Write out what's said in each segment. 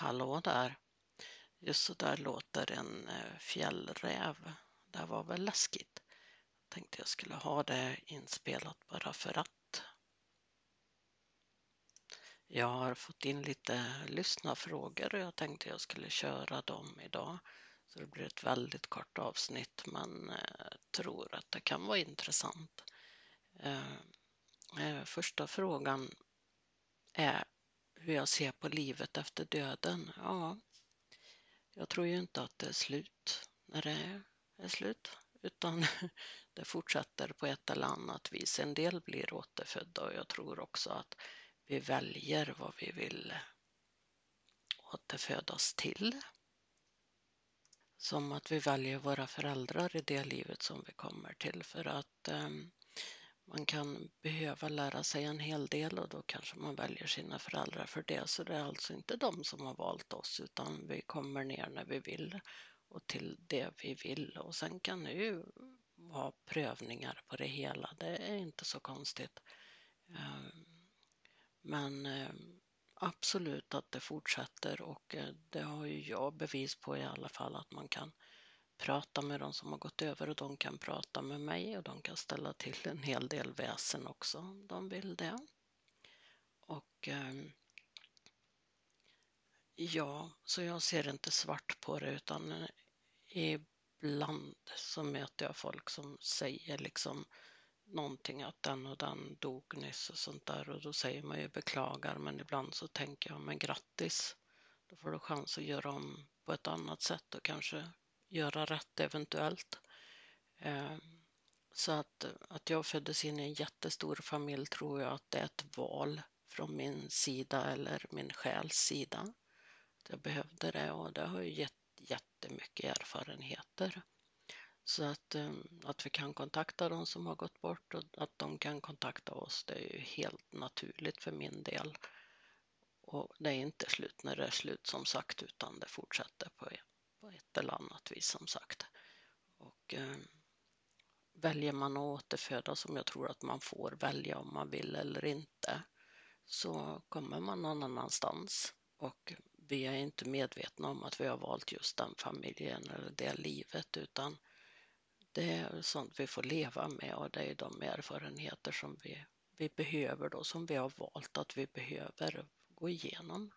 Hallå där! Just så där låter en eh, fjällräv. Det var väl läskigt. Tänkte jag skulle ha det inspelat bara för att. Jag har fått in lite lyssnarfrågor och jag tänkte jag skulle köra dem idag. Så det blir ett väldigt kort avsnitt men eh, tror att det kan vara intressant. Eh, första frågan är hur jag ser på livet efter döden. Ja, jag tror ju inte att det är slut när det är slut, utan det fortsätter på ett eller annat vis. En del blir återfödda och jag tror också att vi väljer vad vi vill återfödas till. Som att vi väljer våra föräldrar i det livet som vi kommer till för att um, man kan behöva lära sig en hel del och då kanske man väljer sina föräldrar för det. Så det är alltså inte de som har valt oss utan vi kommer ner när vi vill och till det vi vill. Och sen kan det ju vara prövningar på det hela. Det är inte så konstigt. Eh, men eh, absolut att det fortsätter och eh, det har ju jag bevis på i alla fall att man kan prata med de som har gått över och de kan prata med mig och de kan ställa till en hel del väsen också om de vill det. Och ehm, ja, så jag ser inte svart på det utan eh, ibland så möter jag folk som säger liksom någonting att den och den dog nyss och sånt där och då säger man ju beklagar men ibland så tänker jag men grattis då får du chans att göra om på ett annat sätt och kanske göra rätt eventuellt. Eh, så att, att jag föddes in i en jättestor familj tror jag att det är ett val från min sida eller min själs sida. Jag behövde det och det har ju gett jättemycket erfarenheter. Så att, eh, att vi kan kontakta de som har gått bort och att de kan kontakta oss, det är ju helt naturligt för min del. Och det är inte slut när det är slut som sagt, utan det fortsätter på ett eller annat vis som sagt. Och eh, väljer man att återföda som jag tror att man får välja om man vill eller inte så kommer man någon annanstans och vi är inte medvetna om att vi har valt just den familjen eller det livet utan det är sånt vi får leva med och det är de erfarenheter som vi, vi behöver då, som vi har valt att vi behöver gå igenom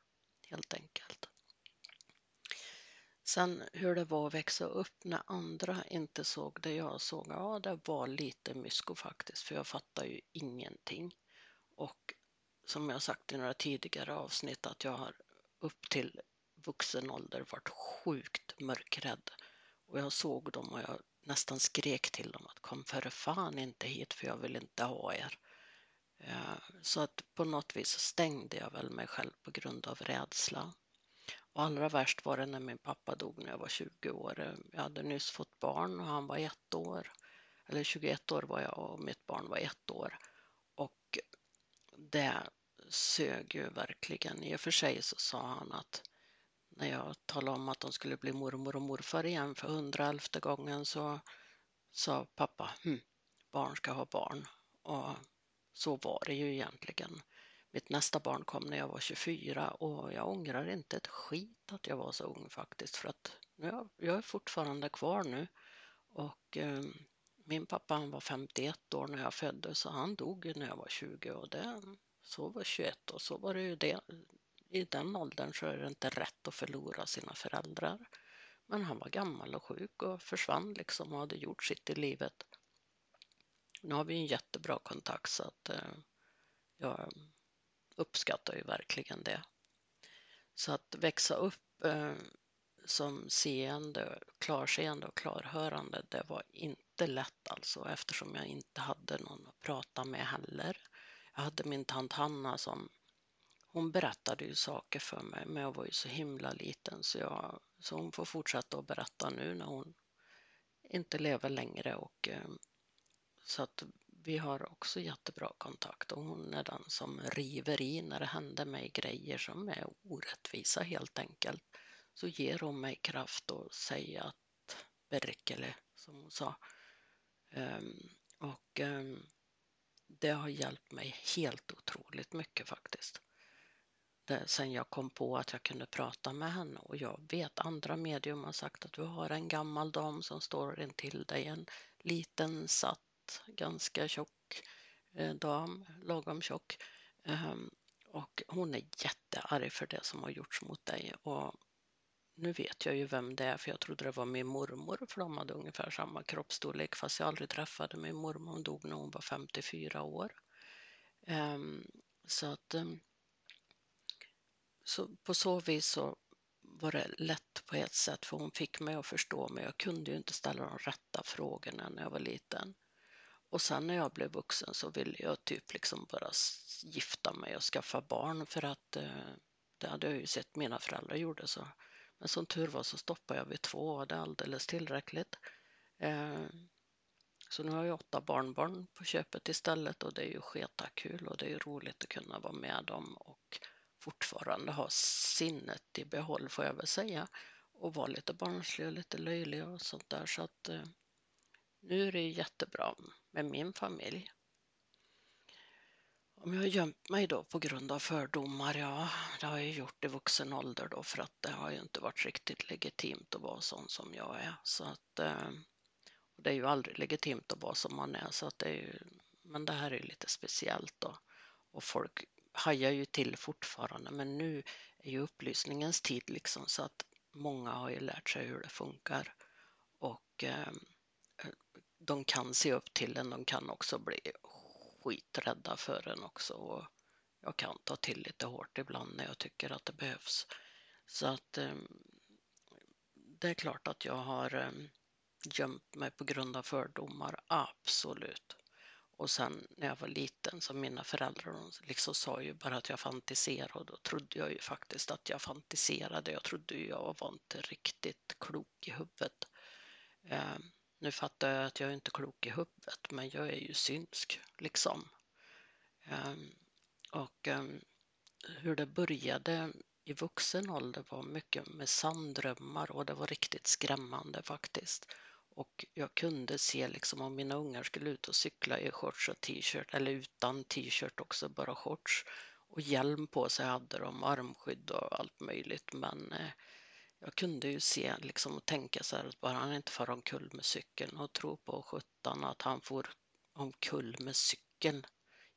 helt enkelt. Sen hur det var att växa upp när andra inte såg det jag såg, ja det var lite mysko faktiskt för jag fattar ju ingenting. Och som jag sagt i några tidigare avsnitt att jag har upp till vuxen ålder varit sjukt mörkrädd. Och jag såg dem och jag nästan skrek till dem att kom för fan inte hit för jag vill inte ha er. Eh, så att på något vis stängde jag väl mig själv på grund av rädsla. Och allra värst var det när min pappa dog när jag var 20 år. Jag hade nyss fått barn och han var ett år. Eller 21 år var jag och mitt barn var ett år. Och det sög ju verkligen. I och för sig så sa han att när jag talade om att de skulle bli mormor och morfar igen för hundraelfte gången så sa pappa, hm, barn ska ha barn. Och så var det ju egentligen. Mitt nästa barn kom när jag var 24 och jag ångrar inte ett skit att jag var så ung faktiskt för att jag, jag är fortfarande kvar nu och eh, min pappa han var 51 år när jag föddes och han dog när jag var 20 och det, så var 21 och så var det ju det. I den åldern så är det inte rätt att förlora sina föräldrar. Men han var gammal och sjuk och försvann liksom och hade gjort sitt i livet. Nu har vi en jättebra kontakt så att eh, jag uppskattar ju verkligen det. Så att växa upp eh, som seende, klarseende och klarhörande, det var inte lätt alltså eftersom jag inte hade någon att prata med heller. Jag hade min tant Hanna som hon berättade ju saker för mig, men jag var ju så himla liten så, jag, så hon får fortsätta att berätta nu när hon inte lever längre och eh, så att vi har också jättebra kontakt och hon är den som river i när det händer mig grejer som är orättvisa helt enkelt. Så ger hon mig kraft och säger att Berkele, som hon sa. Um, och um, det har hjälpt mig helt otroligt mycket faktiskt. sen jag kom på att jag kunde prata med henne och jag vet andra medium har sagt att du har en gammal dam som står intill dig, en liten satt, ganska tjock eh, dam, lagom tjock. Ehm, och hon är jättearg för det som har gjorts mot dig och nu vet jag ju vem det är för jag trodde det var min mormor för de hade ungefär samma kroppsstorlek fast jag aldrig träffade min mormor. Hon dog när hon var 54 år. Ehm, så att ehm, så på så vis så var det lätt på ett sätt för hon fick mig att förstå men Jag kunde ju inte ställa de rätta frågorna när jag var liten. Och sen när jag blev vuxen så ville jag typ liksom bara gifta mig och skaffa barn för att eh, det hade jag ju sett mina föräldrar gjorde så. Men som tur var så stoppade jag vid två och det är alldeles tillräckligt. Eh, så nu har jag åtta barnbarn på köpet istället och det är ju sketakul och det är roligt att kunna vara med dem och fortfarande ha sinnet i behåll får jag väl säga. Och vara lite barnslig och lite löjlig och sånt där. Så att eh, nu är det jättebra med min familj. Om jag har gömt mig då på grund av fördomar, ja, det har jag gjort i vuxen ålder då för att det har ju inte varit riktigt legitimt att vara sån som jag är. Så att, eh, det är ju aldrig legitimt att vara som man är, så att det är ju, men det här är ju lite speciellt då. Och folk hajar ju till fortfarande, men nu är ju upplysningens tid liksom så att många har ju lärt sig hur det funkar. Och eh, de kan se upp till en, de kan också bli skiträdda för en också och jag kan ta till lite hårt ibland när jag tycker att det behövs. Så att eh, det är klart att jag har eh, gömt mig på grund av fördomar, absolut. Och sen när jag var liten så mina föräldrar liksom sa ju bara att jag fantiserade och då trodde jag ju faktiskt att jag fantiserade. Jag trodde ju jag var inte riktigt klok i huvudet. Eh, nu fattar jag att jag är inte klok i huvudet, men jag är ju synsk liksom. Ehm, och ehm, hur det började i vuxen ålder var mycket med sanddrömmar och det var riktigt skrämmande faktiskt. Och jag kunde se liksom om mina ungar skulle ut och cykla i shorts och t-shirt eller utan t-shirt också, bara shorts. Och hjälm på sig hade de, armskydd och allt möjligt men eh, jag kunde ju se liksom och tänka så här att bara han inte far omkull med cykeln och tro på sjutton att han får omkull med cykeln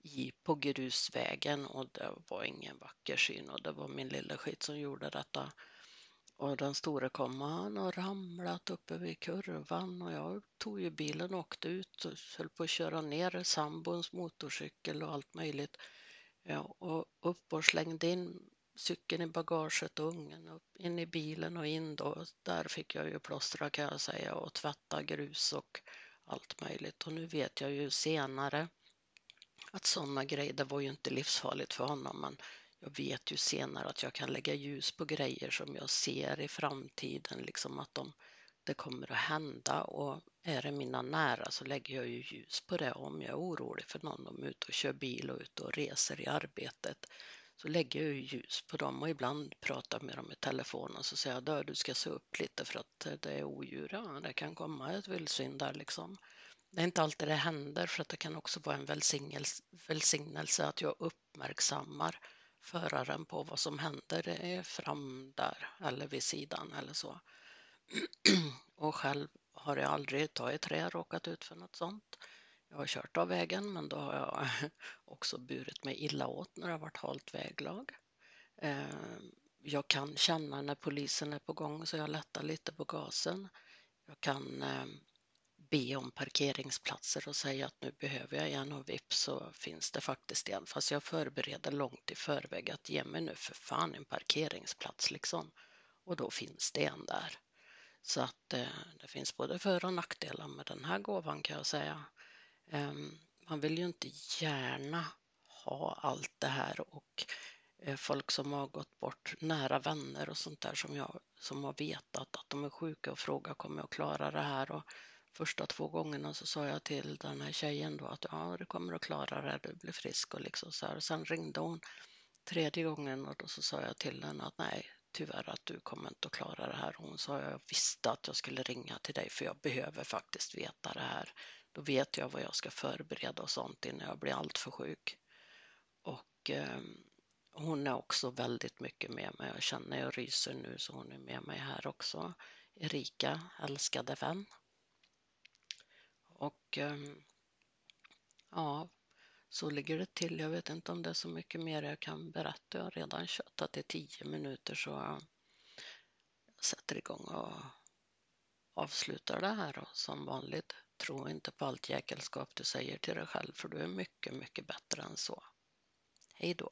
i, på grusvägen och det var ingen vacker syn och det var min lilla skit som gjorde detta. Och den store kom han har ramlat uppe vid kurvan och jag tog ju bilen och åkte ut och höll på att köra ner sambons motorcykel och allt möjligt. Ja, och upp och slängde in cykeln i bagaget och ungen upp, in i bilen och in då. Där fick jag ju plåstra kan jag säga och tvätta grus och allt möjligt. Och nu vet jag ju senare att sådana grejer, det var ju inte livsfarligt för honom men jag vet ju senare att jag kan lägga ljus på grejer som jag ser i framtiden, liksom att de, det kommer att hända och är det mina nära så lägger jag ju ljus på det. Om jag är orolig för någon, de är ute och kör bil och ute och reser i arbetet så lägger jag ljus på dem och ibland pratar med dem i telefonen och så säger jag du ska se upp lite för att eh, det är odjur, ja det kan komma ett vildsvin där liksom. Det är inte alltid det händer för att det kan också vara en välsignelse, välsignelse att jag uppmärksammar föraren på vad som händer det är fram där eller vid sidan eller så. och själv har jag aldrig tagit trä råkat ut för något sånt. Jag har kört av vägen men då har jag också burit mig illa åt när det har varit halt väglag. Ehm, jag kan känna när polisen är på gång så jag lättar lite på gasen. Jag kan ehm, be om parkeringsplatser och säga att nu behöver jag en och vips så finns det faktiskt en. Fast jag förbereder långt i förväg att ge mig nu för fan en parkeringsplats liksom. Och då finns det en där. Så att eh, det finns både för och nackdelar med den här gåvan kan jag säga. Ehm, man vill ju inte gärna ha allt det här och eh, folk som har gått bort, nära vänner och sånt där som, jag, som har vetat att de är sjuka och frågar kommer jag klara det här och första två gångerna så sa jag till den här tjejen då att ja, du kommer att klara det, du blir frisk och liksom så här. Sen ringde hon tredje gången och då så sa jag till henne att nej, tyvärr att du kommer inte att klara det här. Hon sa jag visste att jag skulle ringa till dig för jag behöver faktiskt veta det här. Då vet jag vad jag ska förbereda och sånt innan jag blir alltför sjuk. Och, eh, hon är också väldigt mycket med mig. Jag känner jag ryser nu så hon är med mig här också. Erika, älskade vän. Och eh, ja, så ligger det till. Jag vet inte om det är så mycket mer jag kan berätta. Jag har redan tjötat i tio minuter så jag sätter igång och avslutar det här och som vanligt. Tro inte på allt jäkelskap du säger till dig själv för du är mycket, mycket bättre än så. Hej då!